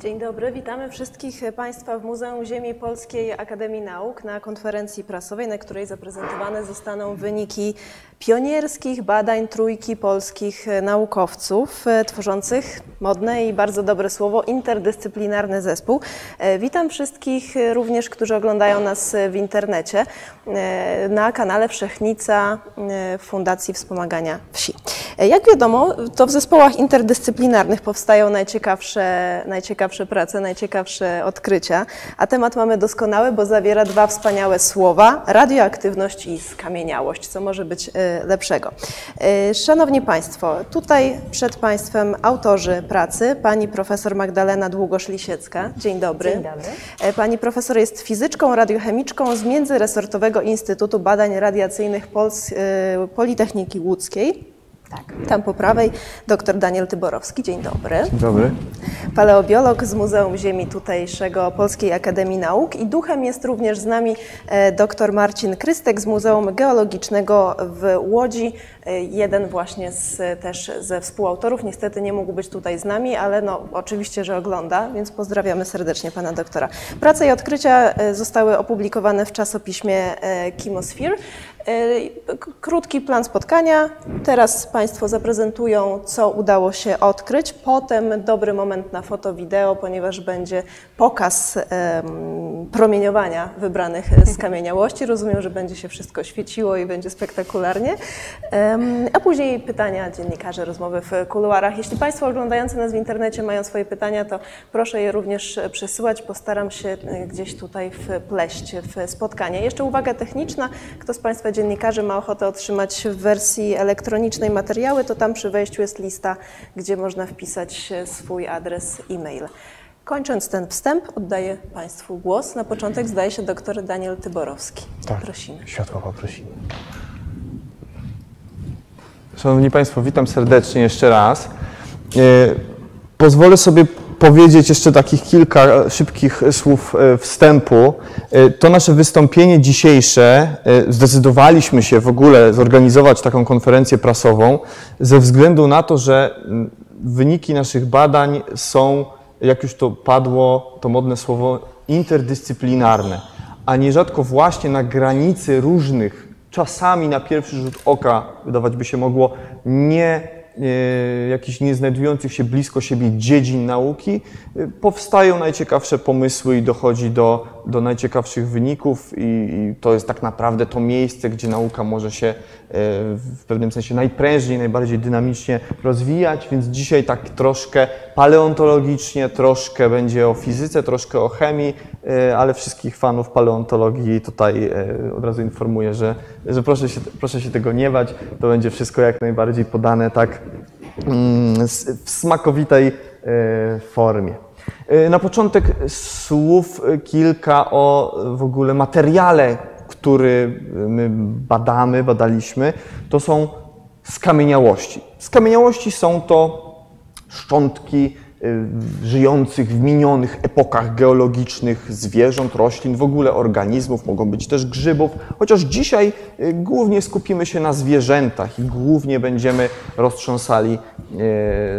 Dzień dobry, witamy wszystkich Państwa w Muzeum Ziemi Polskiej Akademii Nauk na konferencji prasowej, na której zaprezentowane zostaną wyniki pionierskich badań trójki polskich naukowców e, tworzących modne i bardzo dobre słowo interdyscyplinarny zespół. E, Witam wszystkich również, którzy oglądają nas w internecie e, na kanale Wszechnica Fundacji Wspomagania Wsi. Jak wiadomo, to w zespołach interdyscyplinarnych powstają najciekawsze, najciekawsze prace, najciekawsze odkrycia, a temat mamy doskonały, bo zawiera dwa wspaniałe słowa: radioaktywność i skamieniałość, co może być e, lepszego. E, Szanowni Państwo, tutaj przed Państwem autorzy pracy, pani profesor Magdalena Długosz-Lisiecka. Dzień dobry. Dzień dobry. E, Pani profesor jest fizyczką, radiochemiczką z Międzyresortowego Instytutu Badań Radiacyjnych Pols- Politechniki Łódzkiej. Tak. Tam po prawej dr Daniel Tyborowski. Dzień dobry. Dzień dobry. Paleobiolog z Muzeum Ziemi tutejszego Polskiej Akademii Nauk i duchem jest również z nami e, dr Marcin Krystek z Muzeum Geologicznego w Łodzi. E, Jeden właśnie z, też ze współautorów. Niestety nie mógł być tutaj z nami, ale no, oczywiście, że ogląda, więc pozdrawiamy serdecznie pana doktora. Prace i odkrycia e, zostały opublikowane w czasopiśmie Chemosphere. E, Krótki plan spotkania. Teraz Państwo zaprezentują, co udało się odkryć. Potem dobry moment na foto, wideo, ponieważ będzie pokaz promieniowania wybranych skamieniałości. Rozumiem, że będzie się wszystko świeciło i będzie spektakularnie. A później pytania dziennikarzy, rozmowy w kuluarach. Jeśli Państwo oglądający nas w internecie mają swoje pytania, to proszę je również przesyłać. Postaram się e, gdzieś tutaj wpleść w spotkanie. Jeszcze uwaga techniczna. Kto z Państwa dziennikarzy ma ochotę otrzymać w wersji elektronicznej materiały, to tam przy wejściu jest lista, gdzie można wpisać swój adres e-mail. Kończąc ten wstęp, oddaję Państwu głos. Na początek zdaje się dr Daniel Tyborowski. Prosimy. Światła poprosimy. Szanowni Państwo, witam serdecznie jeszcze raz. E, Pozwolę sobie powiedzieć jeszcze takich kilka szybkich słów e, wstępu. E, To nasze wystąpienie dzisiejsze, e, zdecydowaliśmy się w ogóle zorganizować taką konferencję prasową ze względu na to, że wyniki naszych badań są, jak już to padło, to modne słowo, interdyscyplinarne, a nierzadko właśnie na granicy różnych, czasami na pierwszy rzut oka wydawać by się mogło, nie e, jakichś nie znajdujących się blisko siebie dziedzin nauki, e, powstają najciekawsze pomysły i dochodzi do, do najciekawszych wyników i, i to jest tak naprawdę to miejsce, gdzie nauka może się e, w pewnym sensie najprężniej, najbardziej dynamicznie rozwijać, więc dzisiaj tak troszkę paleontologicznie, troszkę będzie o fizyce, troszkę o chemii, e, ale wszystkich fanów paleontologii tutaj e, od razu informuję, że, że proszę, się, proszę się tego nie bać, to będzie wszystko jak najbardziej podane tak mm, w smakowitej formie. E, Na początek słów e, kilka o e, w ogóle materiale, który my badamy, badaliśmy. To są skamieniałości. Skamieniałości są to szczątki y, żyjących w minionych epokach geologicznych zwierząt, roślin, w ogóle organizmów, mogą być też grzybów, chociaż dzisiaj y, głównie skupimy się na zwierzętach i głównie będziemy roztrząsali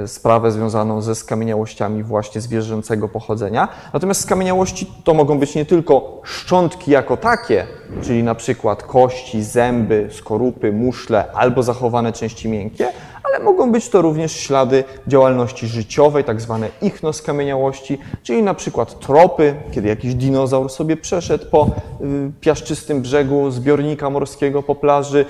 y, sprawę związaną ze skamieniałościami właśnie zwierzęcego pochodzenia. Natomiast skamieniałości to mogą być nie tylko szczątki jako takie, czyli na przykład kości, zęby, skorupy, muszle albo zachowane części miękkie, ale mogą być to również ślady działalności życiowej, tak zwane ichnoskamieniałości, czyli na przykład tropy, kiedy jakiś dinozaur sobie przeszedł po y, piaszczystym brzegu zbiornika morskiego po plaży, y,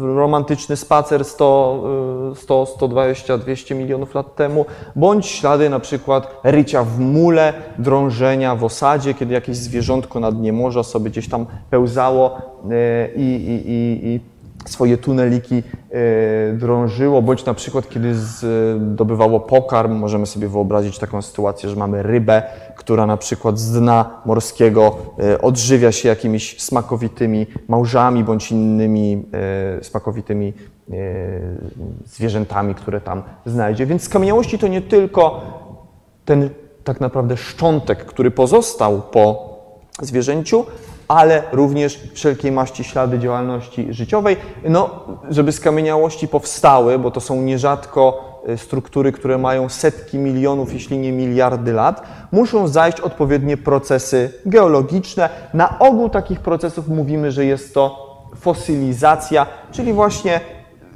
romantyczny spacer 100, y, 100 120, 200 milionów lat temu, bądź ślady na przykład rycia w mule, drążenia w osadzie, kiedy jakieś zwierzątko na dnie morza sobie gdzieś tam pełzało y, i, i, i, i swoje tuneliki e, drążyło, bądź na przykład kiedy zdobywało pokarm, możemy sobie wyobrazić taką sytuację, że mamy rybę, która na przykład z dna morskiego e, odżywia się jakimiś smakowitymi małżami, bądź innymi e, smakowitymi e, zwierzętami, które tam znajdzie. Więc skamieniałości to nie tylko ten tak naprawdę szczątek, który pozostał po zwierzęciu, ale również wszelkiej maści ślady działalności życiowej. No, żeby skamieniałości powstały, bo to są nierzadko y, struktury, które mają setki milionów, jeśli nie miliardy lat, muszą zajść odpowiednie procesy geologiczne. Na ogół takich procesów mówimy, że jest to fosylizacja, czyli właśnie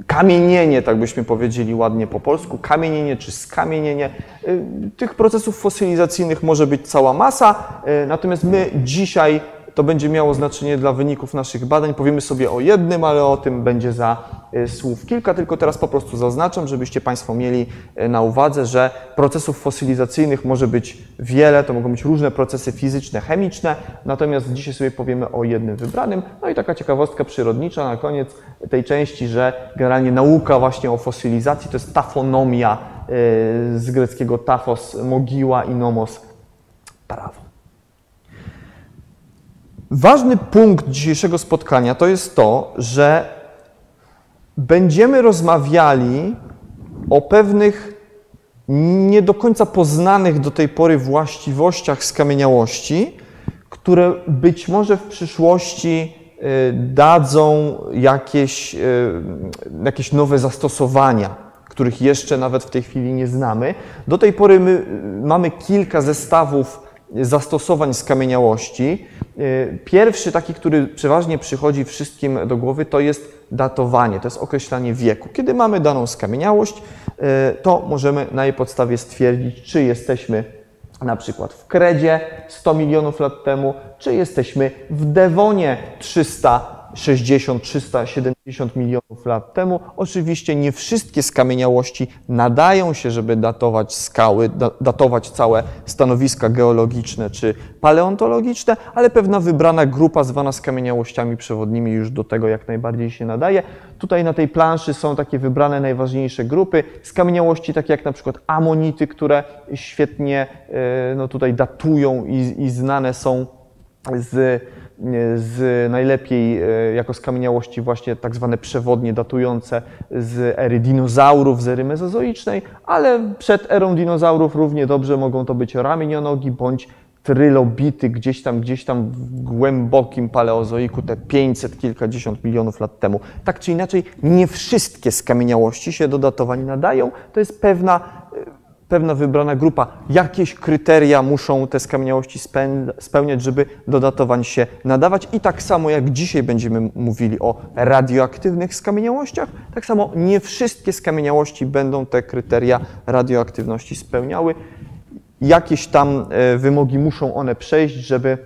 kamienienie, tak byśmy powiedzieli ładnie po polsku, kamienienie czy skamienienie. Y, tych procesów fosylizacyjnych może być cała masa, y, natomiast my dzisiaj to będzie miało znaczenie dla wyników naszych badań. Powiemy sobie o jednym, ale o tym będzie za y, słów kilka. Tylko teraz po prostu zaznaczam, żebyście Państwo mieli y, na uwadze, że procesów fosylizacyjnych może być wiele, to mogą być różne procesy fizyczne, chemiczne, natomiast dzisiaj sobie powiemy o jednym wybranym. No i taka ciekawostka przyrodnicza na koniec tej części, że generalnie nauka właśnie o fosylizacji to jest tafonomia y, z greckiego tafos, mogiła i nomos, prawo. Ważny punkt dzisiejszego spotkania to jest to, że będziemy rozmawiali o pewnych nie do końca poznanych do tej pory właściwościach skamieniałości, które być może w przyszłości y, dadzą jakieś, y, jakieś nowe zastosowania, których jeszcze nawet w tej chwili nie znamy. Do tej pory my y, mamy kilka zestawów zastosowań skamieniałości. Y, pierwszy taki, który przeważnie przychodzi wszystkim do głowy, to jest datowanie, to jest określanie wieku. Kiedy mamy daną skamieniałość, y, to możemy na jej podstawie stwierdzić, czy jesteśmy na przykład w Kredzie 100 milionów lat temu, czy jesteśmy w Devonie 300 60, 370 milionów lat temu. Oczywiście nie wszystkie skamieniałości nadają się, żeby datować skały, datować całe stanowiska geologiczne czy paleontologiczne, ale pewna wybrana grupa zwana skamieniałościami przewodnimi już do tego jak najbardziej się nadaje. Tutaj na tej planszy są takie wybrane najważniejsze grupy. Skamieniałości takie jak na przykład amonity, które świetnie e, no, tutaj datują i, i znane są z z najlepiej e, jako skamieniałości właśnie tak zwane przewodnie datujące z ery dinozaurów, z ery mezozoicznej, ale przed erą dinozaurów równie dobrze mogą to być ramienionogi bądź trylobity gdzieś tam, gdzieś tam w głębokim paleozoiku, te 500, kilkadziesiąt milionów lat temu. Tak czy inaczej, nie wszystkie skamieniałości się do datowań nadają. To jest pewna pewna wybrana grupa, jakieś kryteria muszą te skamieniałości spełniać, żeby do datowań się nadawać. I tak samo jak dzisiaj będziemy mówili o radioaktywnych skamieniałościach, tak samo nie wszystkie skamieniałości będą te kryteria radioaktywności spełniały. Jakieś tam e, wymogi muszą one przejść, żeby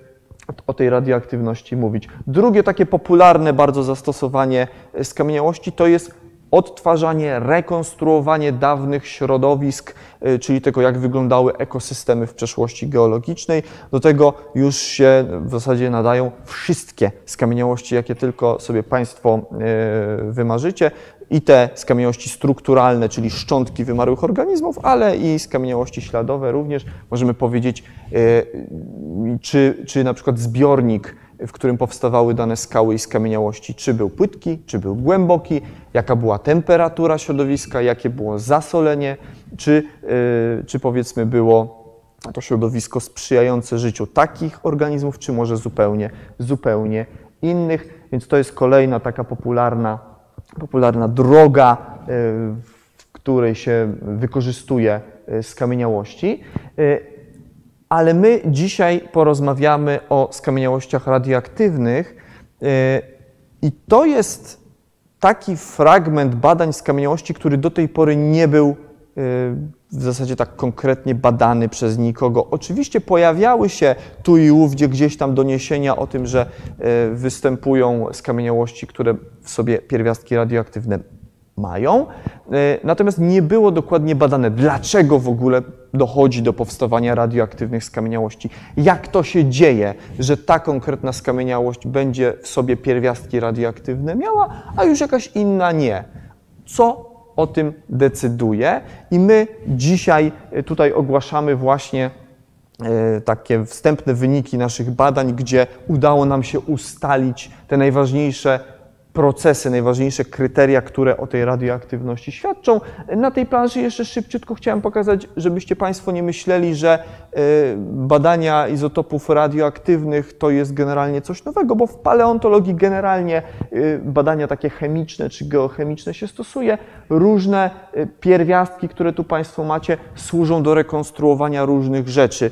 o tej radioaktywności mówić. Drugie takie popularne bardzo zastosowanie skamieniałości to jest odtwarzanie, rekonstruowanie dawnych środowisk, y, czyli tego, jak wyglądały ekosystemy w przeszłości geologicznej. Do tego już się w zasadzie nadają wszystkie skamieniałości, jakie tylko sobie Państwo y, wymarzycie. I te skamieniałości strukturalne, czyli szczątki wymarłych organizmów, ale i skamieniałości śladowe również. Możemy powiedzieć, y, czy, czy na przykład zbiornik w którym powstawały dane skały i skamieniałości, czy był płytki, czy był głęboki, jaka była temperatura środowiska, jakie było zasolenie, czy, yy, czy powiedzmy było to środowisko sprzyjające życiu takich organizmów, czy może zupełnie, zupełnie innych. Więc to jest kolejna taka popularna, popularna droga, yy, w której się wykorzystuje yy, skamieniałości. Yy, ale my dzisiaj porozmawiamy o skamieniałościach radioaktywnych y, i to jest taki fragment badań skamieniałości, który do tej pory nie był y, w zasadzie tak konkretnie badany przez nikogo. Oczywiście pojawiały się tu i ówdzie gdzieś tam doniesienia o tym, że y, występują skamieniałości, które w sobie pierwiastki radioaktywne mają. E, natomiast nie było dokładnie badane, dlaczego w ogóle dochodzi do powstawania radioaktywnych skamieniałości. Jak to się dzieje, że ta konkretna skamieniałość będzie w sobie pierwiastki radioaktywne miała, a już jakaś inna nie. Co o tym decyduje? I my dzisiaj e, tutaj ogłaszamy właśnie e, takie wstępne wyniki naszych badań, gdzie udało nam się ustalić te najważniejsze procesy, najważniejsze kryteria, które o tej radioaktywności świadczą. Na tej planszy jeszcze szybciutko chciałem pokazać, żebyście Państwo nie myśleli, że badania izotopów radioaktywnych to jest generalnie coś nowego, bo w paleontologii generalnie badania takie chemiczne czy geochemiczne się stosuje. Różne pierwiastki, które tu Państwo macie, służą do rekonstruowania różnych rzeczy.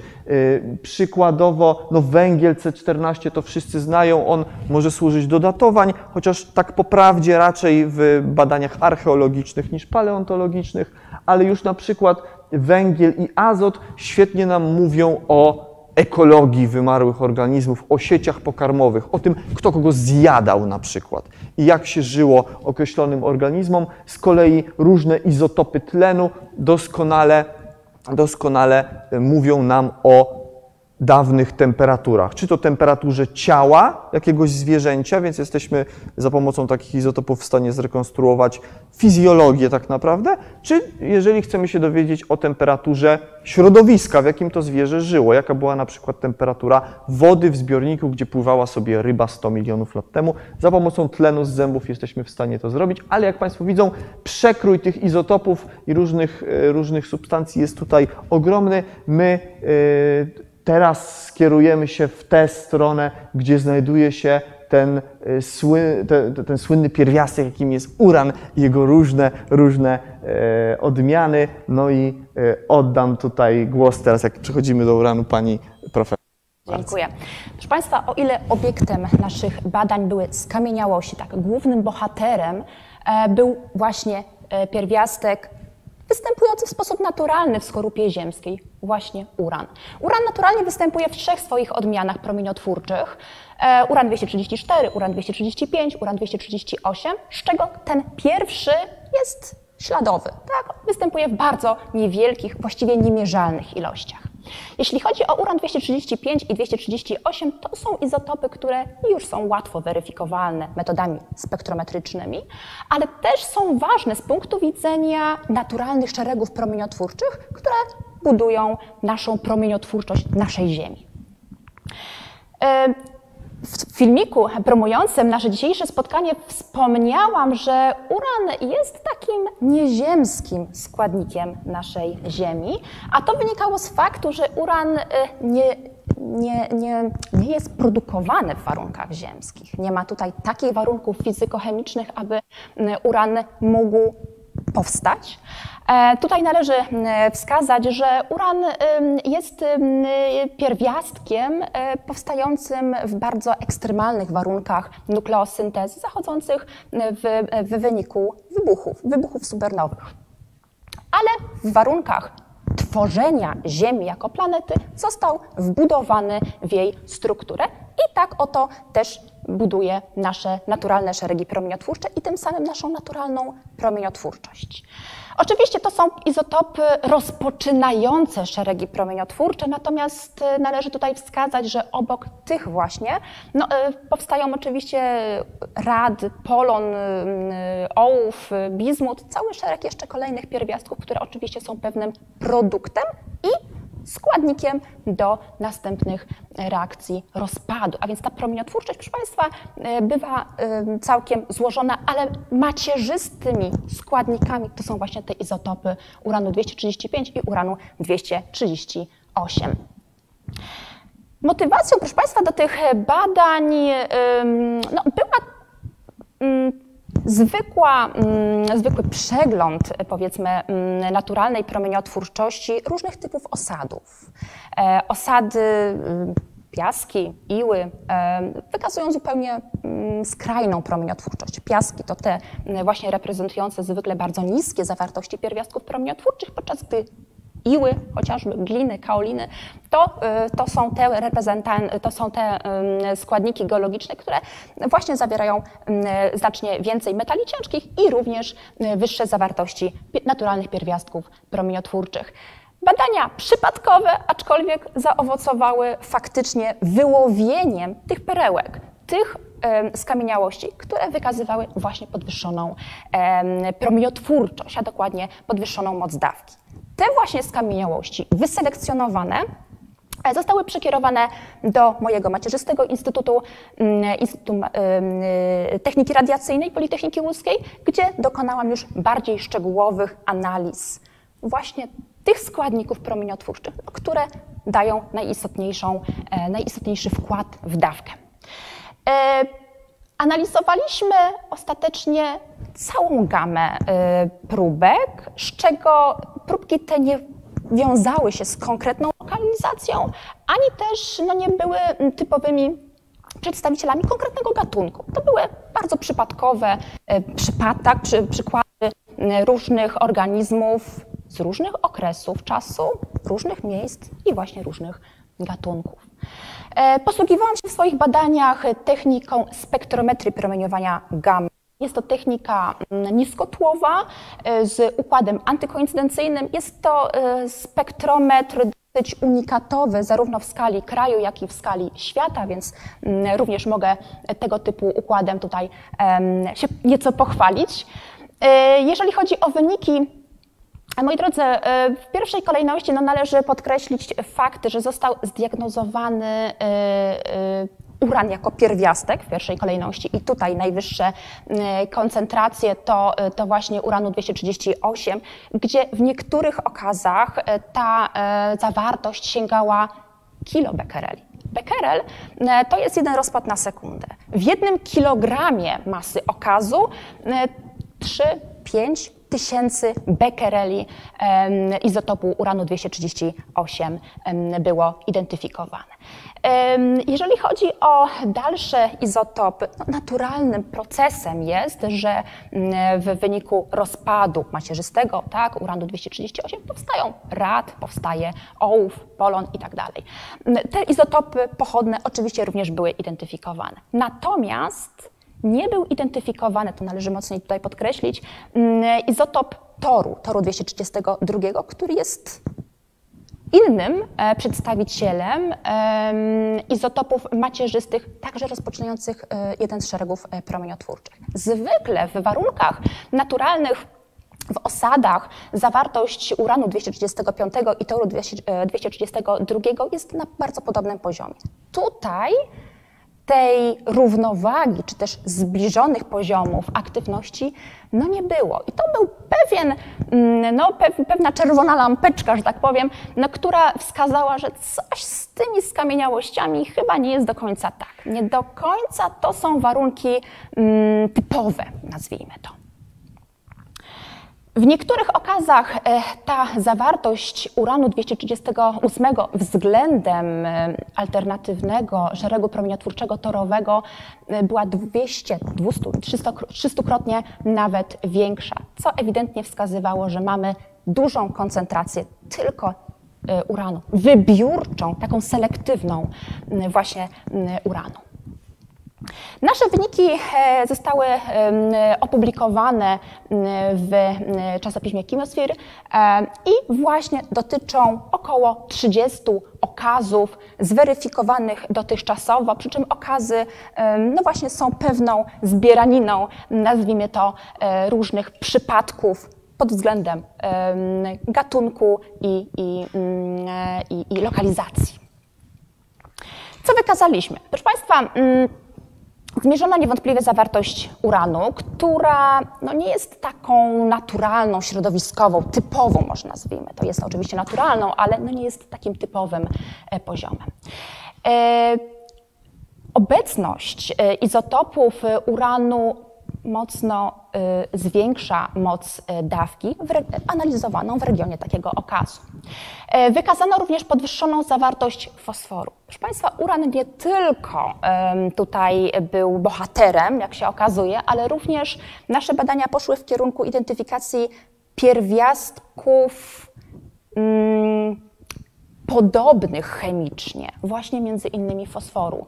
Przykładowo, no węgiel C14 to wszyscy znają, on może służyć do datowań, chociaż tak po prawdzie raczej w badaniach archeologicznych niż paleontologicznych, ale już na przykład węgiel i azot świetnie nam mówią o ekologii wymarłych organizmów, o sieciach pokarmowych, o tym, kto kogo zjadał na przykład i jak się żyło określonym organizmom. Z kolei różne izotopy tlenu doskonale, doskonale mówią nam o dawnych temperaturach. Czy to temperaturze ciała jakiegoś zwierzęcia, więc jesteśmy za pomocą takich izotopów w stanie zrekonstruować fizjologię tak naprawdę, czy jeżeli chcemy się dowiedzieć o temperaturze środowiska, w jakim to zwierzę żyło, jaka była na przykład temperatura wody w zbiorniku, gdzie pływała sobie ryba 100 milionów lat temu. Za pomocą tlenu z zębów jesteśmy w stanie to zrobić, ale jak Państwo widzą, przekrój tych izotopów i różnych, e, różnych substancji jest tutaj ogromny. My yy, Teraz skierujemy się w tę stronę, gdzie znajduje się ten, e, sły, ten, ten słynny pierwiastek, jakim jest uran jego różne, różne e, odmiany. No i e, oddam tutaj głos teraz, jak przechodzimy do uranu, pani profesor. Dziękuję. Proszę Państwa, o ile obiektem naszych badań były skamieniałości, tak, głównym bohaterem e, był właśnie pierwiastek występujący w sposób naturalny w skorupie ziemskiej, właśnie uran. Uran naturalnie występuje w trzech swoich odmianach promieniotwórczych. E, uran 234, uran 235, uran 238, z czego ten pierwszy jest śladowy. Tak? Występuje w bardzo niewielkich, właściwie niemierzalnych ilościach. Jeśli chodzi o uran 235 i 238, to są izotopy, które już są łatwo weryfikowalne metodami spektrometrycznymi, ale też są ważne z punktu widzenia naturalnych szeregów promieniotwórczych, które budują naszą promieniotwórczość naszej Ziemi. W filmiku promującym nasze dzisiejsze spotkanie wspomniałam, że uran jest takim nieziemskim składnikiem naszej Ziemi, a to wynikało z faktu, że uran y, nie, nie, nie, nie jest produkowany w warunkach ziemskich. Nie ma tutaj takich warunków fizykochemicznych, aby y, uran mógł powstać. E, tutaj należy wskazać, że uran jest pierwiastkiem e, powstającym w bardzo ekstremalnych warunkach nukleosyntezy zachodzących w, w wyniku wybuchów, wybuchów supernowych. Ale w warunkach tworzenia Ziemi jako planety został wbudowany w jej strukturę i tak oto też buduje nasze naturalne szeregi promieniotwórcze i tym samym naszą naturalną promieniotwórczość. Oczywiście to są izotopy rozpoczynające szeregi promieniotwórcze, natomiast e, należy tutaj wskazać, że obok tych właśnie no, e, powstają oczywiście rad, polon, e, ołów, bizmut, cały szereg jeszcze kolejnych pierwiastków, które oczywiście są pewnym produktem i składnikiem do następnych reakcji rozpadu. A więc ta promieniotwórczość, proszę Państwa, e, bywa e, całkiem złożona, ale macierzystymi składnikami to są właśnie te izotopy uranu 235 i uranu 238. Motywacją, proszę Państwa, do tych badań no, była Zwykła, mm, zwykły przegląd, powiedzmy, mm, naturalnej promieniotwórczości różnych typów osadów. E, osady, mm, piaski, iły e, wykazują zupełnie skrajną promieniotwórczość. Piaski to te właśnie reprezentujące zwykle bardzo niskie zawartości pierwiastków promieniotwórczych, podczas gdy iły, chociażby gliny, kaoliny, to, y, to są te reprezentan- to są te składniki geologiczne, które właśnie zawierają znacznie więcej metali ciężkich i również y, wyższe zawartości naturalnych pierwiastków promieniotwórczych. Badania przypadkowe, aczkolwiek zaowocowały faktycznie wyłowieniem tych perełek, tych skamieniałości, które wykazywały właśnie podwyższoną promieniotwórczość, a dokładnie podwyższoną moc dawki. Te właśnie skamieniałości wyselekcjonowane e, zostały przekierowane do mojego macierzystego Instytutu, mm, Instytutu e, Techniki Radiacyjnej Politechniki Łódzkiej, gdzie dokonałam już bardziej szczegółowych analiz właśnie tych składników promieniotwórczych, które dają najistotniejszą, najistotniejszy wkład w dawkę. Analizowaliśmy ostatecznie całą gamę próbek, z czego próbki te nie wiązały się z konkretną lokalizacją, ani też no, nie były typowymi przedstawicielami konkretnego gatunku. To były bardzo przypadkowe e, przypadki, przy, przykłady e, różnych organizmów z różnych okresów czasu, różnych miejsc i właśnie różnych gatunków. E, posługiwałam się w swoich badaniach techniką spektrometrii promieniowania gamma. Jest to technika mm, niskotłowa z układem antykoincydencyjnym. Jest to spektrometr dosyć unikatowy zarówno w skali kraju, jak i w skali świata, więc mm, również mogę tego typu układem tutaj się nieco pochwalić. E, jeżeli chodzi o wyniki, Moi drodzy, e, w pierwszej kolejności no, należy podkreślić fakt, że został zdiagnozowany e, uran jako pierwiastek w pierwszej kolejności i tutaj najwyższe e, koncentracje to, e, to właśnie uranu 238, gdzie w niektórych okazach e, ta zawartość sięgała kilobecquereli. Becquerel to jest jeden rozpad na sekundę. W jednym kilogramie masy okazu 3-5 tysięcy becquereli izotopu uranu 238 było identyfikowane. Jeżeli chodzi o dalsze izotopy, no naturalnym procesem jest, że mm, w wyniku rozpadu macierzystego, tak, uranu 238, powstają rad, powstaje ołów, polon i tak dalej. Te izotopy pochodne oczywiście również były identyfikowane. Natomiast nie był identyfikowany, to należy mocniej tutaj podkreślić, mm, izotop toru, toru 232, który jest innym e, przedstawicielem izotopów macierzystych, także rozpoczynających e, jeden z szeregów e, promieniotwórczych. Zwykle w warunkach naturalnych w osadach zawartość uranu 235 i toru 232 jest na bardzo podobnym poziomie. Tutaj tej równowagi, czy też zbliżonych poziomów aktywności, no nie było. I to był pewien, mm, no, pewna czerwona lampeczka, że tak powiem, no, która wskazała, że coś z tymi skamieniałościami chyba nie jest do końca tak. Nie do końca to są warunki mm, typowe, nazwijmy to. W niektórych okazach e, ta zawartość uranu 238 względem e, alternatywnego szeregu promieniotwórczego torowego e, była 200, 200 300, 300-krotnie nawet większa, co ewidentnie wskazywało, że mamy dużą koncentrację tylko uranu, wybiórczą, taką selektywną właśnie uranu. Nasze wyniki e, zostały opublikowane w czasopiśmie Chemiosphere e, i właśnie dotyczą około 30 okazów zweryfikowanych dotychczasowo, przy czym okazy no właśnie są pewną zbieraniną, nazwijmy to, e, różnych przypadków pod względem gatunku i, i, i, i lokalizacji. Co wykazaliśmy? Proszę Państwa, Zmierzono niewątpliwie zawartość uranu, która no, nie jest taką naturalną, środowiskową, typową, może nazwijmy. To jest oczywiście naturalną, ale no, nie jest takim typowym e, poziomem. E, obecność e, izotopów uranu mocno y, zwiększa moc y, dawki analizowaną w regionie takiego okazu. E, wykazano również podwyższoną zawartość fosforu. Proszę Państwa, uran nie tylko tutaj był bohaterem, jak się okazuje, ale również nasze badania poszły w kierunku identyfikacji pierwiastków mm, podobnych chemicznie, właśnie między innymi fosforu.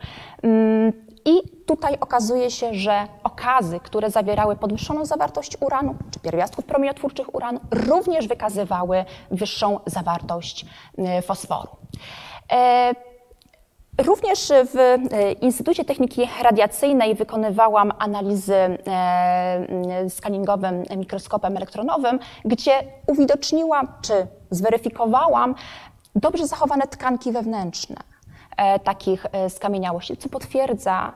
I tutaj okazuje się, że okazy, które zawierały podwyższoną zawartość uranu, czy pierwiastków promieniotwórczych uranu, również wykazywały wyższą zawartość y, fosforu. E, również w e, Instytucie Techniki Radiacyjnej wykonywałam analizy e, skaningowym mikroskopem elektronowym, gdzie uwidoczniłam czy zweryfikowałam dobrze zachowane tkanki wewnętrzne takich skamieniałości, co potwierdza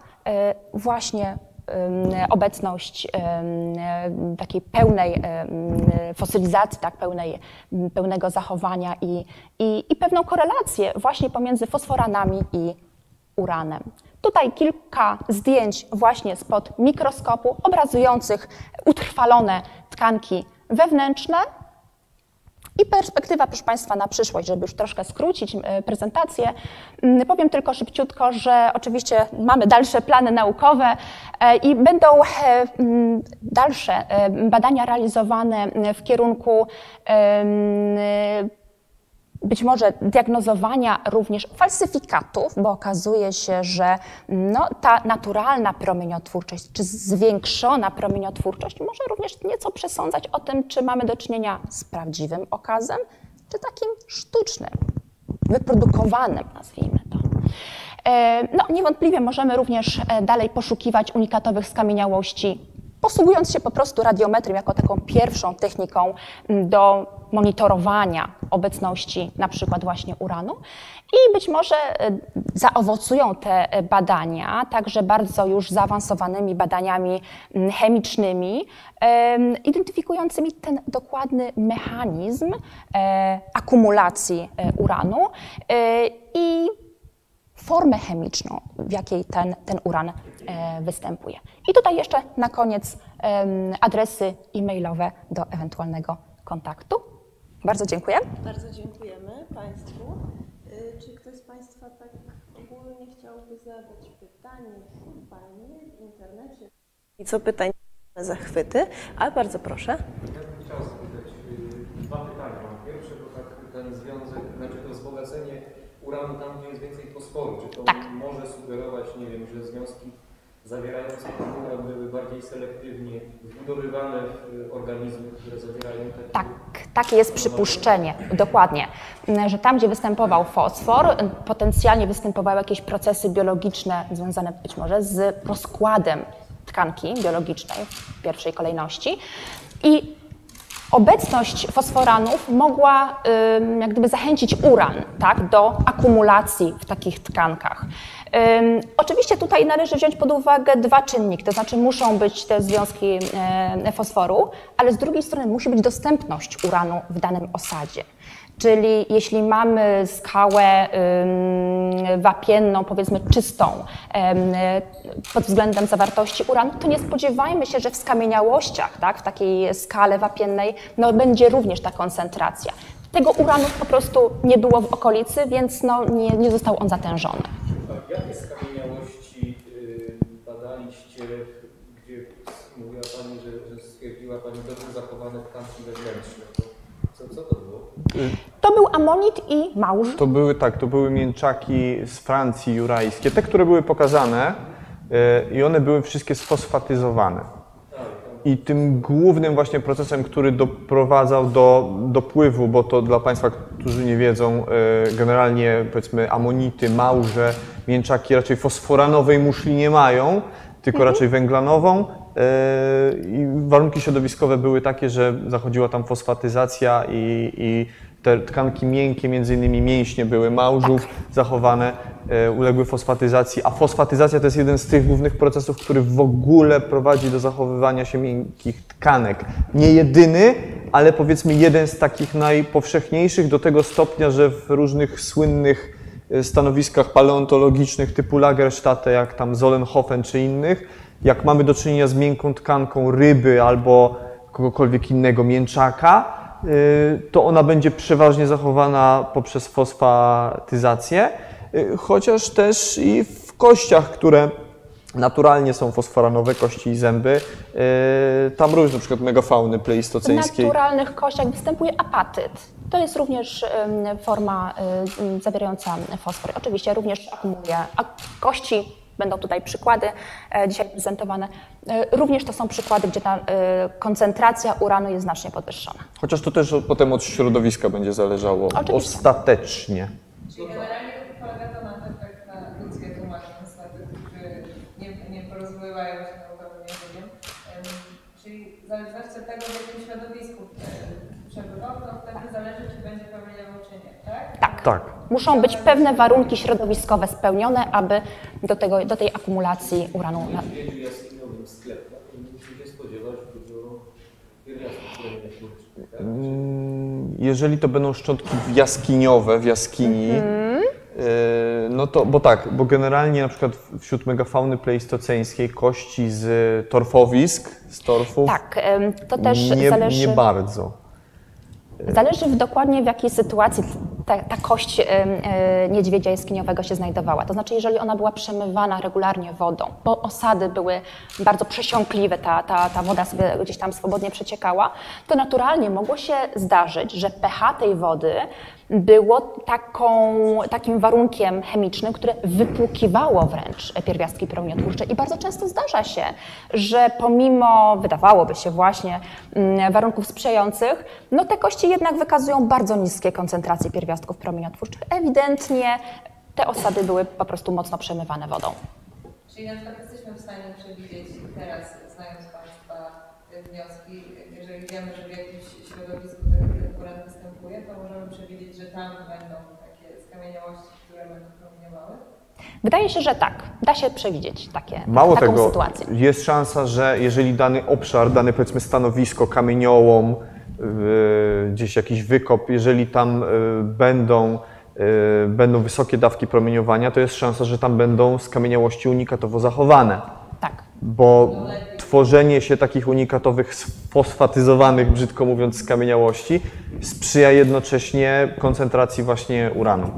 właśnie obecność takiej pełnej fosylizacji, tak, pełnej, pełnego zachowania i, i, i pewną korelację właśnie pomiędzy fosforanami i uranem. Tutaj kilka zdjęć właśnie spod mikroskopu obrazujących utrwalone tkanki wewnętrzne. I perspektywa, proszę Państwa, na przyszłość, żeby już troszkę skrócić e, prezentację. Powiem tylko szybciutko, że oczywiście mamy dalsze plany naukowe e, i będą e, dalsze badania realizowane w kierunku być może diagnozowania również falsyfikatów, bo okazuje się, że no, ta naturalna promieniotwórczość, czy zwiększona promieniotwórczość może również nieco przesądzać o tym, czy mamy do czynienia z prawdziwym okazem, czy takim sztucznym, wyprodukowanym, nazwijmy to. E, no, niewątpliwie możemy również e, dalej poszukiwać unikatowych skamieniałości posługując się po prostu radiometrią jako taką pierwszą techniką mm, do monitorowania obecności na przykład właśnie uranu i być może e, zaowocują te badania także bardzo już zaawansowanymi badaniami chemicznymi, identyfikującymi ten dokładny mechanizm e, akumulacji e, uranu i formę chemiczną, w jakiej ten, ten uran e, występuje. I tutaj jeszcze na koniec adresy e-mailowe do ewentualnego kontaktu. Bardzo dziękuję. Bardzo dziękujemy Państwu. Y, czy ktoś z Państwa tak ogólnie chciałby zadać pytanie? Nie w internecie. I co pytań? Zachwyty, ale bardzo proszę. Ja bym chciał zapytać y, dwa pytania. Pierwsze to tak ten związek, znaczy to wzbogacenie uranu tam, gdzie jest więcej fosforu. Czy to tak. może sugerować, nie wiem, że związki zawierające uran były bardziej selektywnie wbudowywane w organizmy, które zawierają te... Tak, takie jest przypuszczenie, dokładnie, że tam, gdzie występował fosfor, potencjalnie występowały jakieś procesy biologiczne związane być może z rozkładem tkanki biologicznej w pierwszej kolejności i obecność fosforanów mogła jak gdyby zachęcić uran tak, do akumulacji w takich tkankach. Oczywiście tutaj należy wziąć pod uwagę dwa czynniki, to znaczy muszą być te związki e, fosforu, ale z drugiej strony musi być dostępność uranu w danym osadzie. Czyli jeśli mamy skałę wapienną, powiedzmy czystą pod względem zawartości uranu, to nie spodziewajmy się, że w skamieniałościach, tak, w takiej skale wapiennej, no, będzie również ta koncentracja. Tego uranu po prostu nie było w okolicy, więc no, nie, nie został on zatężony. Jakie skamieniałości y, badaliście, gdzie mówiła Pani, że, że stwierdziła Pani dobrze zachowane tkanki wewnętrzne? Co, co to było? To był amonit i małż. To były tak, to były mięczaki z Francji jurajskie, te, które były pokazane yy, i one były wszystkie sfosfatyzowane. I tym głównym właśnie procesem, który doprowadzał do dopływu, bo to dla Państwa, którzy nie wiedzą, yy, generalnie powiedzmy amonity, małże, mięczaki raczej fosforanowej muszli nie mają, tylko mhm. raczej węglanową. Yy, I warunki środowiskowe były takie, że zachodziła tam fosfatyzacja i, i te tkanki miękkie, między innymi mięśnie były małżów zachowane, yy, uległy fosfatyzacji, a fosfatyzacja to jest jeden z tych głównych procesów, który w ogóle prowadzi do zachowywania się miękkich tkanek. Nie jedyny, ale powiedzmy jeden z takich najpowszechniejszych do tego stopnia, że w różnych słynnych yy, stanowiskach paleontologicznych typu Lagerstätte, jak tam Zollenhofen czy innych, jak mamy do czynienia z miękką tkanką ryby albo kogokolwiek innego mięczaka, to ona będzie przeważnie zachowana poprzez fosfatyzację, y, chociaż też i w kościach, które naturalnie są fosforanowe, kości i zęby, y, tam również na przykład megafauny pleistoceńskiej. W naturalnych kościach występuje apatyt. To jest również forma zawierająca fosfor. Oczywiście również akumuluje kości Będą tutaj przykłady e, dzisiaj prezentowane. E, również to są przykłady, gdzie ta e, koncentracja uranu jest znacznie podwyższona. Chociaż to też potem od środowiska będzie zależało Oczywiście. ostatecznie. Czyli generalnie polega to na tym, tak na ludzkie nie, nie porozumiewają się naukowym językiem. Czyli w zależności od tego, w jakim środowisku przebywał, to wtedy zależy, czy będzie promieniował, czy nie, tak? Tak. tak. Muszą być pewne warunki środowiskowe spełnione, aby do, tego, do tej akumulacji uranu... Tak? Mm, Jeżeli to będą szczątki jaskiniowe w jaskini, yy, no to, bo tak, bo generalnie na przykład wśród megafauny pleistoceńskiej kości z torfowisk, z torfów, Tak, to też nie, zależy. nie bardzo. Zależy w dokładnie w jakiej sytuacji ta, ta kość e, niedźwiedzia jaskiniowego się znajdowała. To znaczy, jeżeli ona była przemywana regularnie wodą, bo osady były bardzo przesiąkliwe, ta, ta, ta woda sobie gdzieś tam swobodnie przeciekała, to naturalnie mogło się zdarzyć, że pH tej wody było taką, takim warunkiem chemicznym, które wypłukiwało wręcz pierwiastki promieniotwórcze. I bardzo często zdarza się, że pomimo, wydawałoby się właśnie, mm, warunków sprzyjających, no te kości jednak wykazują bardzo niskie koncentracje pierwiastków promieniotwórczych. Ewidentnie te osady były po prostu mocno przemywane wodą. Czyli na przykład jesteśmy w stanie przewidzieć teraz, znając Państwa wnioski, jeżeli wiemy, że w jakimś środowisku ten kurent występuje, to możemy przewidzieć, że tam będą takie skamieniałości, które będą promieniowały. Wydaje się, że tak. Da się przewidzieć takie, Mało taką tego, sytuację. jest szansa, że jeżeli dany obszar, dane powiedzmy stanowisko, kamieniołom, yy, gdzieś jakiś wykop, jeżeli tam yy, będą, yy, będą wysokie dawki promieniowania, to jest szansa, że tam będą skamieniałości unikatowo zachowane. Bo tworzenie się takich unikatowych, sfosfatyzowanych, brzydko mówiąc, skamieniałości sprzyja jednocześnie koncentracji właśnie uranu.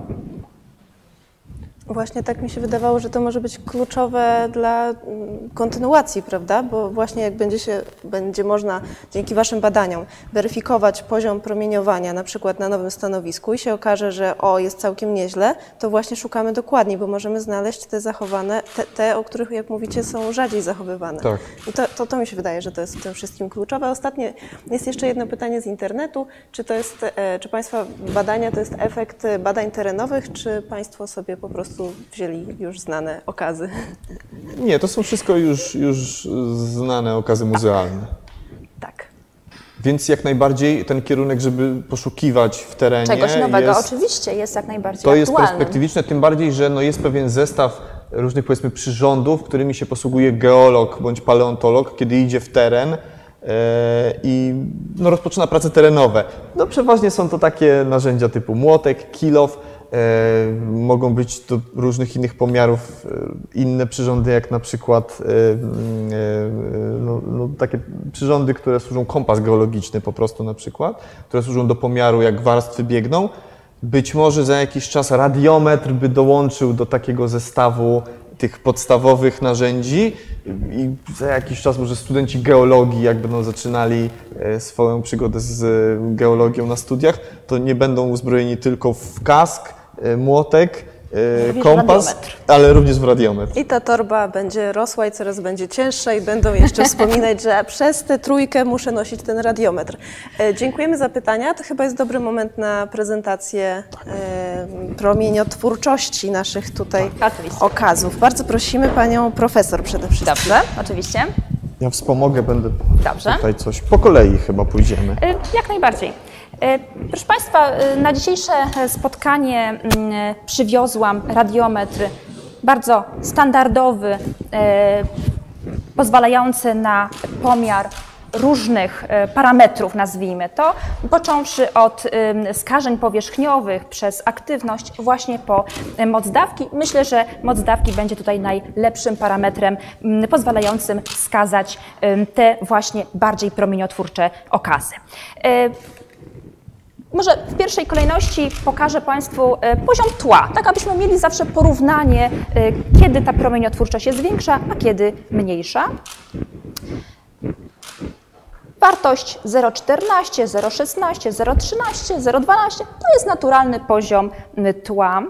Właśnie tak mi się wydawało, że to może być kluczowe dla mm, kontynuacji, prawda? Bo właśnie jak będzie, się, będzie można dzięki Waszym badaniom weryfikować poziom promieniowania na przykład na nowym stanowisku i się okaże, że o, jest całkiem nieźle, to właśnie szukamy dokładniej, bo możemy znaleźć te zachowane, te, te o których jak mówicie są rzadziej zachowywane. Tak. I to, to, to mi się wydaje, że to jest w tym wszystkim kluczowe. Ostatnie jest jeszcze jedno pytanie z internetu. Czy to jest, e, czy Państwa badania to jest efekt badań terenowych, czy Państwo sobie po prostu wzięli już znane okazy? Nie, to są wszystko już, już znane okazy muzealne. Tak. Więc jak najbardziej ten kierunek, żeby poszukiwać w terenie. Czegoś nowego jest, oczywiście jest jak najbardziej To jest aktualnym. perspektywiczne, tym bardziej, że no jest pewien zestaw różnych powiedzmy przyrządów, którymi się posługuje geolog bądź paleontolog, kiedy idzie w teren e, i no, rozpoczyna prace terenowe. No przeważnie są to takie narzędzia typu młotek, kilof, e, mogą być do różnych innych pomiarów e, inne przyrządy, jak na przykład e, mm, e, no, no, takie przyrządy, które służą kompas geologiczny po prostu na przykład, które służą do pomiaru, jak warstwy biegną. Być może za jakiś czas radiometr by dołączył do takiego zestawu tych podstawowych narzędzi i za jakiś czas może studenci geologii, jak będą zaczynali e, swoją przygodę z e, geologią na studiach, to nie będą uzbrojeni tylko w kask, e, młotek, e, Również kompas, radiometr. ale również w radiometr. I ta torba będzie rosła i coraz będzie cięższa i będą jeszcze wspominać, że przez tę trójkę muszę nosić ten radiometr. E, dziękujemy za pytania. To chyba jest dobry moment na prezentację e, promieniotwórczości naszych tutaj Oczywiście. okazów. Bardzo prosimy panią profesor przede wszystkim. Dobrze, oczywiście. Ja wspomogę, będę Dobrze. tutaj coś, po kolei chyba pójdziemy. Y, Jak najbardziej. Y, Proszę Państwa, y, na dzisiejsze e, spotkanie mm, przywiozłam radiometr bardzo standardowy, e, pozwalający na pomiar różnych e, parametrów, nazwijmy to, począwszy od skażeń powierzchniowych przez aktywność właśnie po e, moc dawki. Myślę, że moc dawki będzie tutaj najlepszym parametrem mm, pozwalającym wskazać ym, te właśnie bardziej promieniotwórcze okazy. Może w pierwszej kolejności pokażę Państwu e, poziom tła, tak abyśmy mieli zawsze porównanie, e, kiedy ta promieniotwórczość jest większa, a kiedy mniejsza. Wartość 0,14, 0,16, 0,13, 0,12 to jest naturalny poziom tła,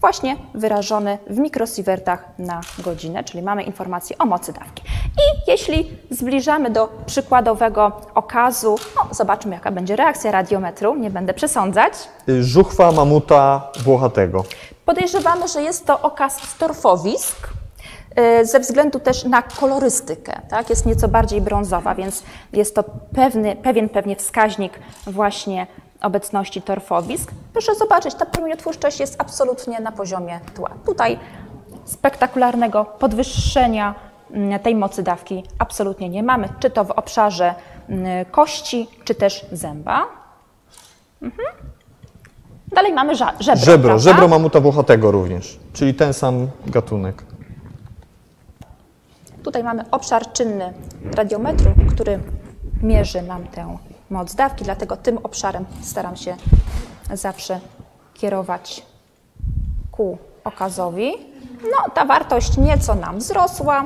właśnie wyrażony w mikrosiewertach na godzinę, czyli mamy informację o mocy dawki. I jeśli zbliżamy do przykładowego okazu, no, zobaczmy jaka będzie reakcja radiometru, nie będę przesądzać. Y, Żuchwa mamuta włochatego. Podejrzewamy, że jest to okaz z torfowisk, e, ze względu też na kolorystykę. Tak? Jest nieco bardziej brązowa, więc jest to pewny, pewien pewnie wskaźnik właśnie obecności torfowisk. Proszę zobaczyć, ta promieniotwórczość jest absolutnie na poziomie tła. Tutaj spektakularnego podwyższenia mm, tej mocy dawki absolutnie nie mamy, czy to w obszarze mm, kości, czy też zęba. Mhm. Dalej mamy żebro. Żebro, prawda? żebro mamuta włochatego również, czyli ten sam gatunek. Tutaj mamy obszar czynny radiometru, który mierzy nam tę moc dawki, dlatego tym obszarem staram się zawsze kierować ku okazowi. No, ta wartość nieco nam wzrosła,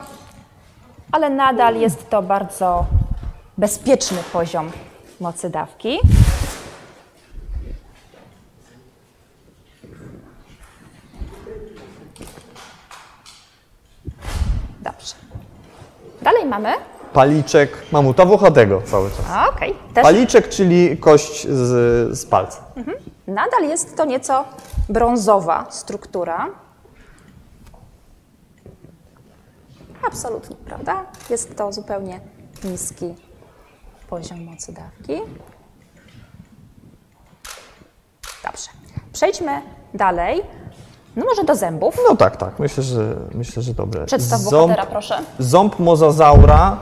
ale nadal jest to bardzo bezpieczny poziom mocy dawki. Dobrze. Dalej mamy. Paliczek mamuta włochatego cały czas. a, Okej. Też Paliczek, czyli kość z, z palca. nadal jest to nieco brązowa struktura. Absolutnie, prawda? Jest to zupełnie niski poziom mocy dawki. Dobrze. Przejdźmy dalej. No może do zębów. No tak, tak, myślę, że, myślę, że dobre. Przedstaw Ząb- bohatera, proszę. Ząb mozazaura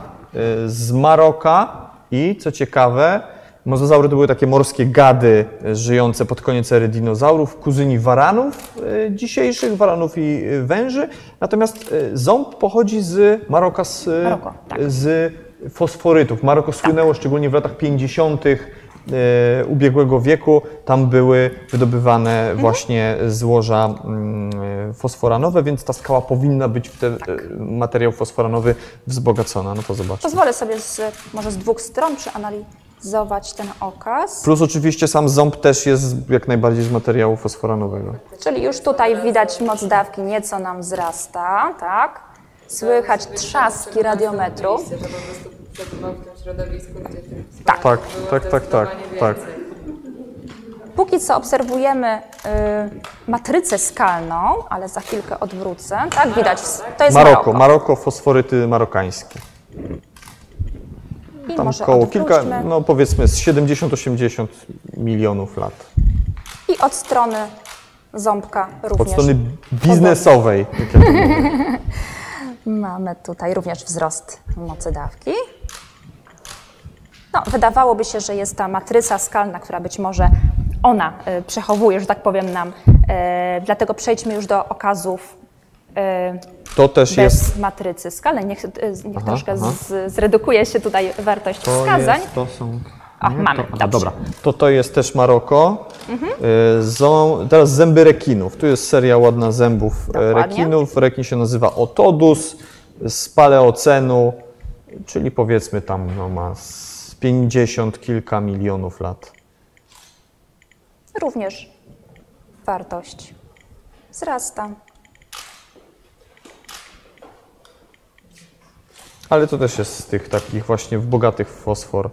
z Maroka i co ciekawe, mozazaury to były takie morskie gady y, żyjące pod koniec ery dinozaurów, kuzyni waranów y, dzisiejszych, waranów i y, węży. Natomiast y, ząb pochodzi z Maroka, z, y, Maroko, tak. z fosforytów. Maroko słynęło szczególnie w latach 50. y, ubiegłego wieku. Tam były wydobywane Mhm. właśnie złoża mm, y, fosforanowe, więc ta skała powinna być w ten Tak. y, materiał fosforanowy wzbogacona. No to zobaczmy. Pozwolę sobie z, może z dwóch stron przeanalizować ten okaz. Plus oczywiście sam ząb też jest jak najbardziej z materiału fosforanowego. Czyli już tutaj widać moc dawki nieco nam wzrasta, tak? Słychać trzaski radiometru. Przebywał w tym środowisku, gdzie tych Tak. Tak, było tak, tak, tak, tak. Póki co obserwujemy y, matrycę skalną, ale za chwilkę odwrócę. Tak, widać. To jest Maroko, Maroko. Maroko, fosforyty marokańskie. I Tam może koło kilka, no powiedzmy z 70-80 milionów lat. I od strony ząbka Od również. strony biznesowej. jak ja to mówię. Mamy tutaj również wzrost mocy dawki. No, wydawałoby się, że jest ta matryca skalna, która być może ona y, przechowuje, że tak powiem, nam. Y, dlatego przejdźmy już do okazów y, To też bez jest. matrycy skalnej. Niech, niech Aha, troszkę aha. Z, zredukuje się tutaj wartość To, wskazań. jest, to są. O, nie? mamy, to, dobra. To to jest też Maroko. Ząb, teraz zęby rekinów. Tu jest seria ładna zębów e, Dokładnie. rekinów. Rekin się nazywa Otodus z paleocenu, czyli powiedzmy tam no, ma 50 kilka milionów lat. Również wartość wzrasta. Ale to też jest z tych takich właśnie bogatych w fosfor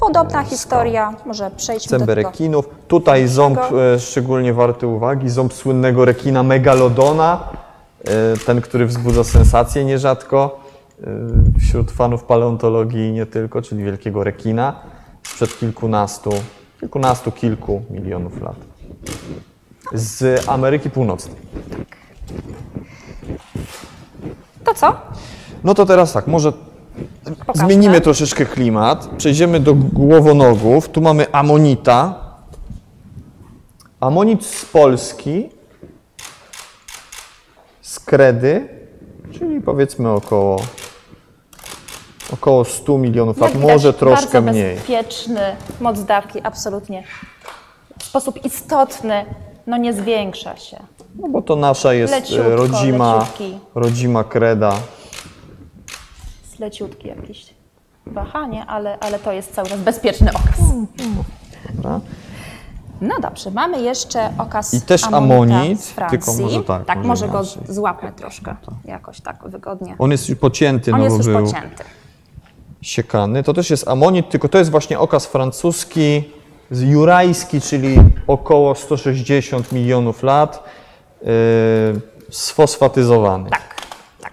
Podobna historia, może przejdźmy do zęby tego. rekinów. Tutaj ząb e, szczególnie warty uwagi, ząb słynnego rekina megalodona, e, ten, który wzbudza sensację nierzadko e, wśród fanów paleontologii nie tylko, czyli wielkiego rekina sprzed kilkunastu, kilkunastu, kilku milionów lat. Z Ameryki Północnej. To co? No to teraz tak, może Pokażmy. zmienimy troszeczkę klimat. Przejdziemy do głowonogów. Tu mamy amonita. Amonit z Polski. Z Kredy, czyli powiedzmy około, około 100 milionów lat, może troszkę bardzo mniej. bezpieczny, moc dawki absolutnie w sposób istotny no nie zwiększa się. No bo to nasza jest e, Leciutko, rodzima, leciutki. rodzima kreda. Jest leciutki jakieś wahanie, ale, ale to jest cały czas bezpieczny okaz. Dobra. No dobrze, mamy jeszcze okaz I też amonit, tylko może tak, tak może może go złapmy troszkę, jakoś tak wygodnie. On jest już pocięty, On no jest już był pocięty. Siekany. To też jest amonit, tylko to jest właśnie okaz francuski, jurajski, czyli około 160 milionów lat, yy, sfosfatyzowany. Tak, tak.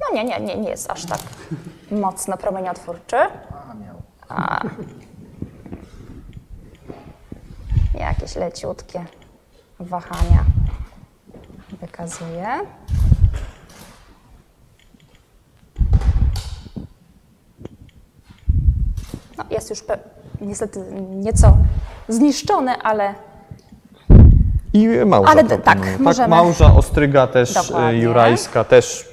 No nie, nie, nie, nie jest aż tak mocno promieniotwórczy. A. Jakieś leciutkie wahania wykazuje. No, jest już niestety nieco zniszczony, ale I małża Ale proponuję. tak, możemy. małża, ostryga też, e, Dokładnie. jurajska też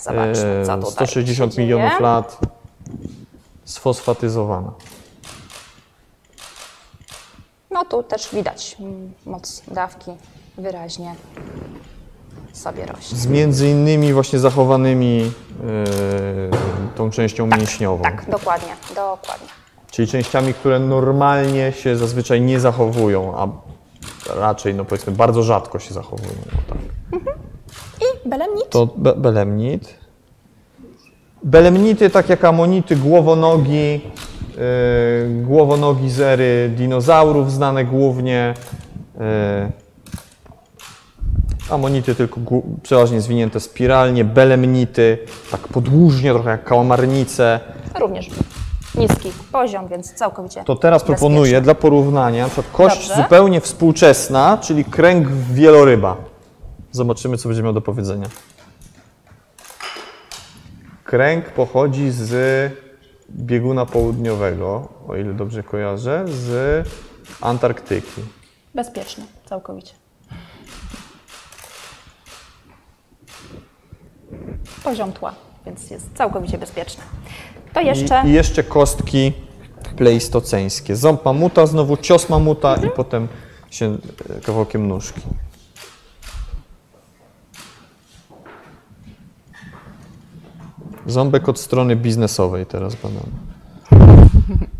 zobaczmy, co e, tutaj 160 się dzieje. milionów lat sfosfatyzowana. No tu też widać mm, moc dawki wyraźnie sobie rośnie. Z między innymi właśnie zachowanymi e, tą częścią mięśniową. Tak, dokładnie, dokładnie. Czyli częściami, które normalnie się zazwyczaj nie zachowują, a raczej, no powiedzmy, bardzo rzadko się zachowują. Tak. I belemnit? To be belemnit. Belemnity, tak jak amonity, głowonogi, yy, głowonogi z ery dinozaurów, znane głównie. Yy, amonity tylko przeważnie zwinięte spiralnie, belemnity, tak podłużnie, trochę jak kałamarnice. Również niski poziom, więc całkowicie To teraz proponuję bezpieczny. dla porównania na przykład kość Dobrze. zupełnie współczesna, czyli kręg wieloryba. Zobaczymy, co będzie miał do powiedzenia. Kręg pochodzi z bieguna południowego, o ile dobrze kojarzę, z Antarktyki. Bezpieczny, całkowicie. Poziom tła, więc jest całkowicie bezpieczny. To jeszcze I, I jeszcze kostki pleistoceńskie. Ząb mamuta, znowu cios mamuta Mhm. i potem się e, kawałkiem nóżki. Ząbek od strony biznesowej teraz badamy.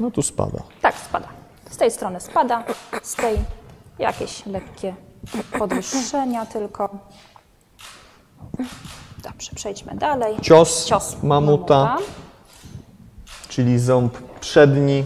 No tu spada. tak spada. Z tej strony spada, z tej jakieś lekkie podwyższenia tylko. Dobrze, przejdźmy dalej. Cios, Cios mamuta, czyli ząb przedni.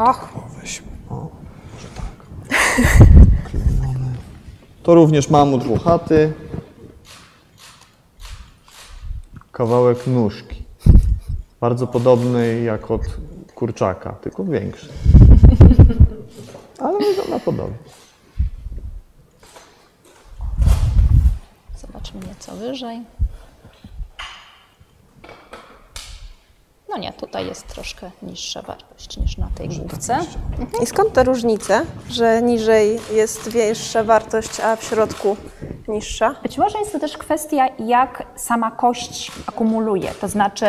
Och, weźmy. O, może tak. Klejony. To również mamut włochaty. Kawałek nóżki. Bardzo podobny jak od kurczaka, tylko większy. Ale wygląda podobnie. zobaczmy nieco wyżej. No nie, tutaj jest troszkę niższa wartość niż na tej główce. I skąd te różnice, że niżej jest wyższa wartość, a w środku niższa? Być może jest to też kwestia, jak sama kość akumuluje, to znaczy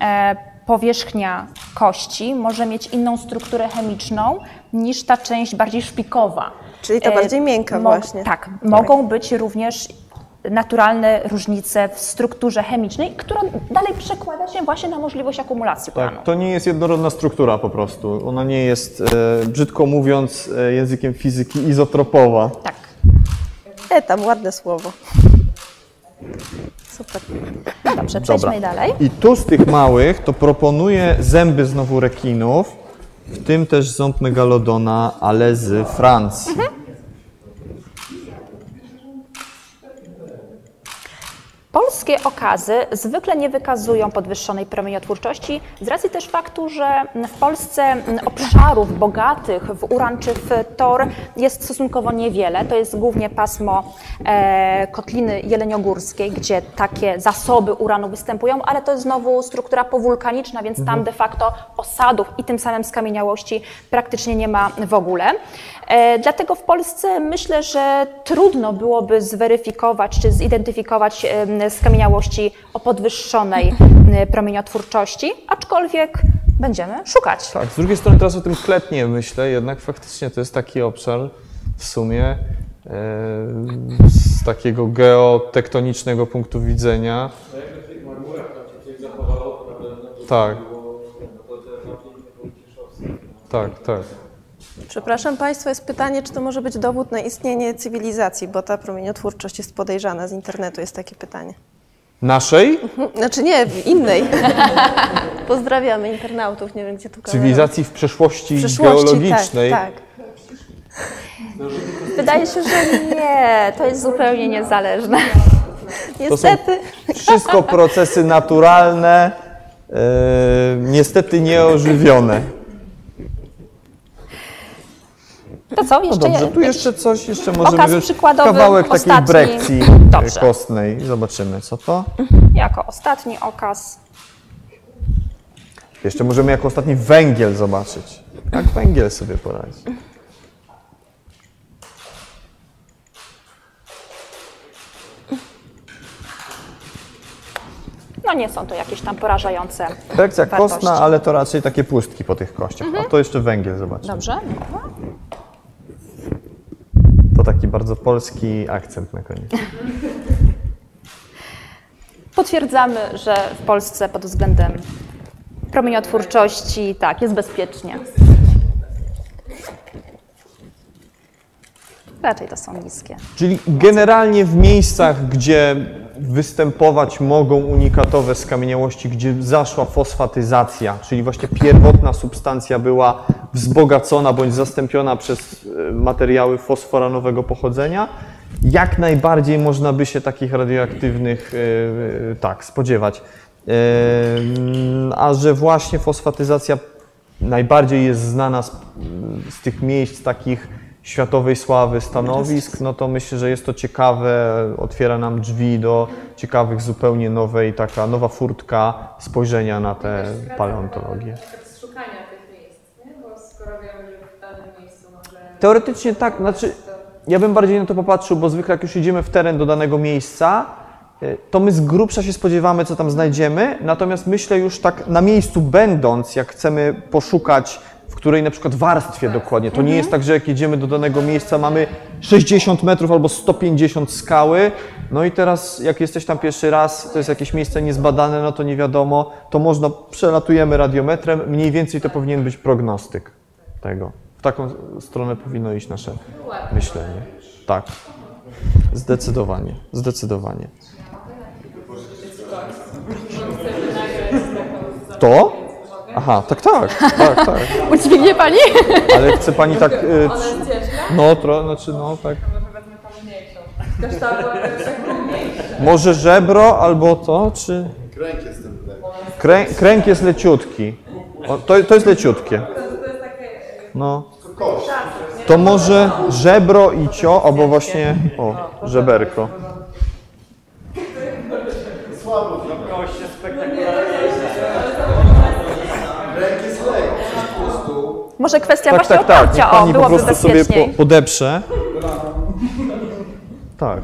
e, powierzchnia kości może mieć inną strukturę chemiczną niż ta część bardziej szpikowa. Czyli ta E, bardziej miękka właśnie. Tak, mogą być również naturalne różnice w strukturze chemicznej, która dalej przekłada się właśnie na możliwość akumulacji. Tak, to nie jest jednorodna struktura po prostu. Ona nie jest, e, brzydko mówiąc, e, językiem fizyki izotropowa. Tak. E, tam ładne słowo. Super. No dobrze, przejdźmy Dobra. dalej. I tu z tych małych to proponuję zęby znowu rekinów, w tym też ząb megalodona, ale z Francji. Polskie okazy zwykle nie wykazują podwyższonej promieniotwórczości z racji też faktu, że w Polsce obszarów bogatych w uran czy w tor jest stosunkowo niewiele. To jest głównie pasmo e, kotliny jeleniogórskiej, gdzie takie zasoby uranu występują, ale to jest znowu struktura powulkaniczna, więc tam de facto osadów i tym samym skamieniałości praktycznie nie ma w ogóle. E, Dlatego w Polsce myślę, że trudno byłoby zweryfikować czy zidentyfikować skamieniałości o podwyższonej m, promieniotwórczości, aczkolwiek będziemy szukać. Tak, z drugiej strony teraz o tym kletnie myślę, jednak faktycznie to jest taki obszar w sumie e, z takiego geotektonicznego punktu widzenia. Tak. Tak, tak. Przepraszam Państwa, jest pytanie, czy to może być dowód na istnienie cywilizacji, bo ta promieniotwórczość jest podejrzana z internetu, jest takie pytanie. Naszej Znaczy nie, innej. Pozdrawiamy internautów, nie wiem gdzie tu kamera. cywilizacji w przeszłości, W przyszłości, geologicznej. Tak, tak. Wydaje się, że nie, to jest zupełnie niezależne. Niestety. Wszystko procesy naturalne, e, niestety nieożywione. To co, No jeszcze dobrze, tu jeszcze coś, jeszcze możemy przykładowy, kawałek takiej ostatni. brekcji Dobrze. e, kostnej. Zobaczymy, co to. jako ostatni okaz. Jeszcze możemy jako ostatni węgiel zobaczyć. Jak węgiel sobie poradzi. No nie są to jakieś tam porażające Brekcja wartości. kostna, ale to raczej takie pustki po tych kościach. A to jeszcze węgiel, zobaczmy. Dobrze. To taki bardzo polski akcent na koniec. Potwierdzamy, że w Polsce pod względem promieniotwórczości tak, jest bezpiecznie. Raczej to są niskie. Czyli generalnie w miejscach, gdzie występować mogą unikatowe skamieniałości, gdzie zaszła fosfatyzacja, czyli właśnie pierwotna substancja była wzbogacona bądź zastąpiona przez e, materiały fosforanowego pochodzenia, jak najbardziej można by się takich radioaktywnych e, e, tak spodziewać. A że właśnie fosfatyzacja najbardziej jest znana z, z tych miejsc takich światowej sławy stanowisk, no to myślę, że jest to ciekawe, otwiera nam drzwi do ciekawych, zupełnie nowej, taka nowa furtka spojrzenia na tę paleontologię. Efekt szukania tych miejsc, nie? Bo skoro wiemy, że w danym miejscu może... Teoretycznie tak, znaczy ja bym bardziej na to popatrzył, bo zwykle jak już idziemy w teren do danego miejsca, y, to my z grubsza się spodziewamy, co tam znajdziemy, natomiast myślę już tak na miejscu będąc, jak chcemy poszukać w której na przykład warstwie dokładnie. To nie jest tak, że jak jedziemy do danego miejsca, mamy 60 metrów albo 150 skały, no i teraz jak jesteś tam pierwszy raz, to jest jakieś miejsce niezbadane, no to nie wiadomo, to można, przelatujemy radiometrem, mniej więcej to powinien być prognostyk tego. W taką stronę powinno iść nasze myślenie. Tak. Zdecydowanie, zdecydowanie. To? Aha, tak, tak, tak, tak. Udźwignie pani? Ale chce pani tak. y, no, tro, znaczy, no tak. Może tak. Może żebro albo to, czy. Kręg jest ten kręg. Krę, kręg jest leciutki. O, to, to jest leciutkie. No. To może żebro i cio, albo właśnie. O, żeberko. Może kwestia Tak, właśnie tak, tak. Niech oparcia, o, pani po byłoby prostu sobie po, podeprze. Tak.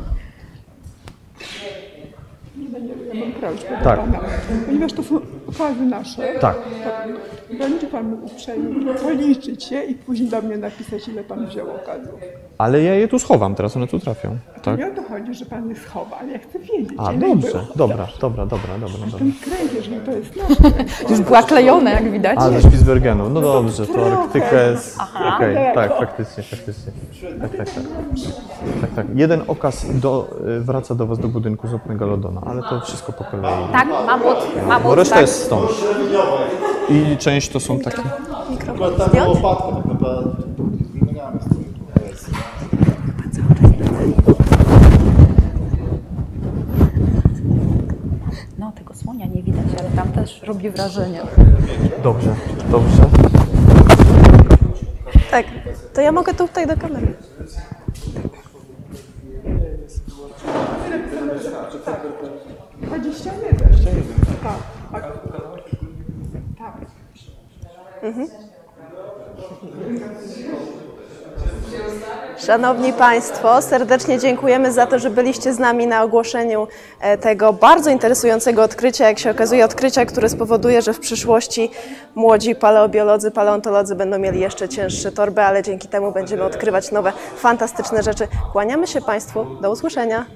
Tak. Ponieważ to są fazy nasze, Tak. to będzie Pan mógł uprzejmie policzyć je i później do mnie napisać, ile Pan wziął okazów. Ale ja je tu schowam, teraz one tu trafią. Tak? Nie o to chodzi, że Pan je schowa, ale ja chcę wiedzieć, A, dobrze. było. Dobra, dobra, dobra, dobra. dobra. Ten kręg, jeżeli to jest nasz Już była klejone, jak widać. A, ze Spitsbergenu. No dobrze, to. Arktyka jest... Okej, Daleko. tak, faktycznie, faktycznie. Tak, tak, tak. Tak, tak. Jeden okaz do, y, wraca do was do budynku z Opnegalodona, ale to wszystko po kolei. Tak, mamut, Bo mamut, reszta tak. Jest stąd. I część to są takie... Tak jest. No, tego słonia nie widać, ale tam też robi wrażenie. Dobrze, dobrze. Tak, to ja mogę tutaj do kamery. tak, 21. Tak, tak. Tak. Szanowni Państwo, serdecznie dziękujemy za to, że byliście z nami na ogłoszeniu e, tego bardzo interesującego odkrycia. Jak się okazuje, odkrycia, które spowoduje, że w przyszłości młodzi paleobiolodzy, paleontolodzy będą mieli jeszcze cięższe torby, ale dzięki temu będziemy odkrywać nowe, fantastyczne rzeczy. Kłaniamy się Państwu. Do usłyszenia.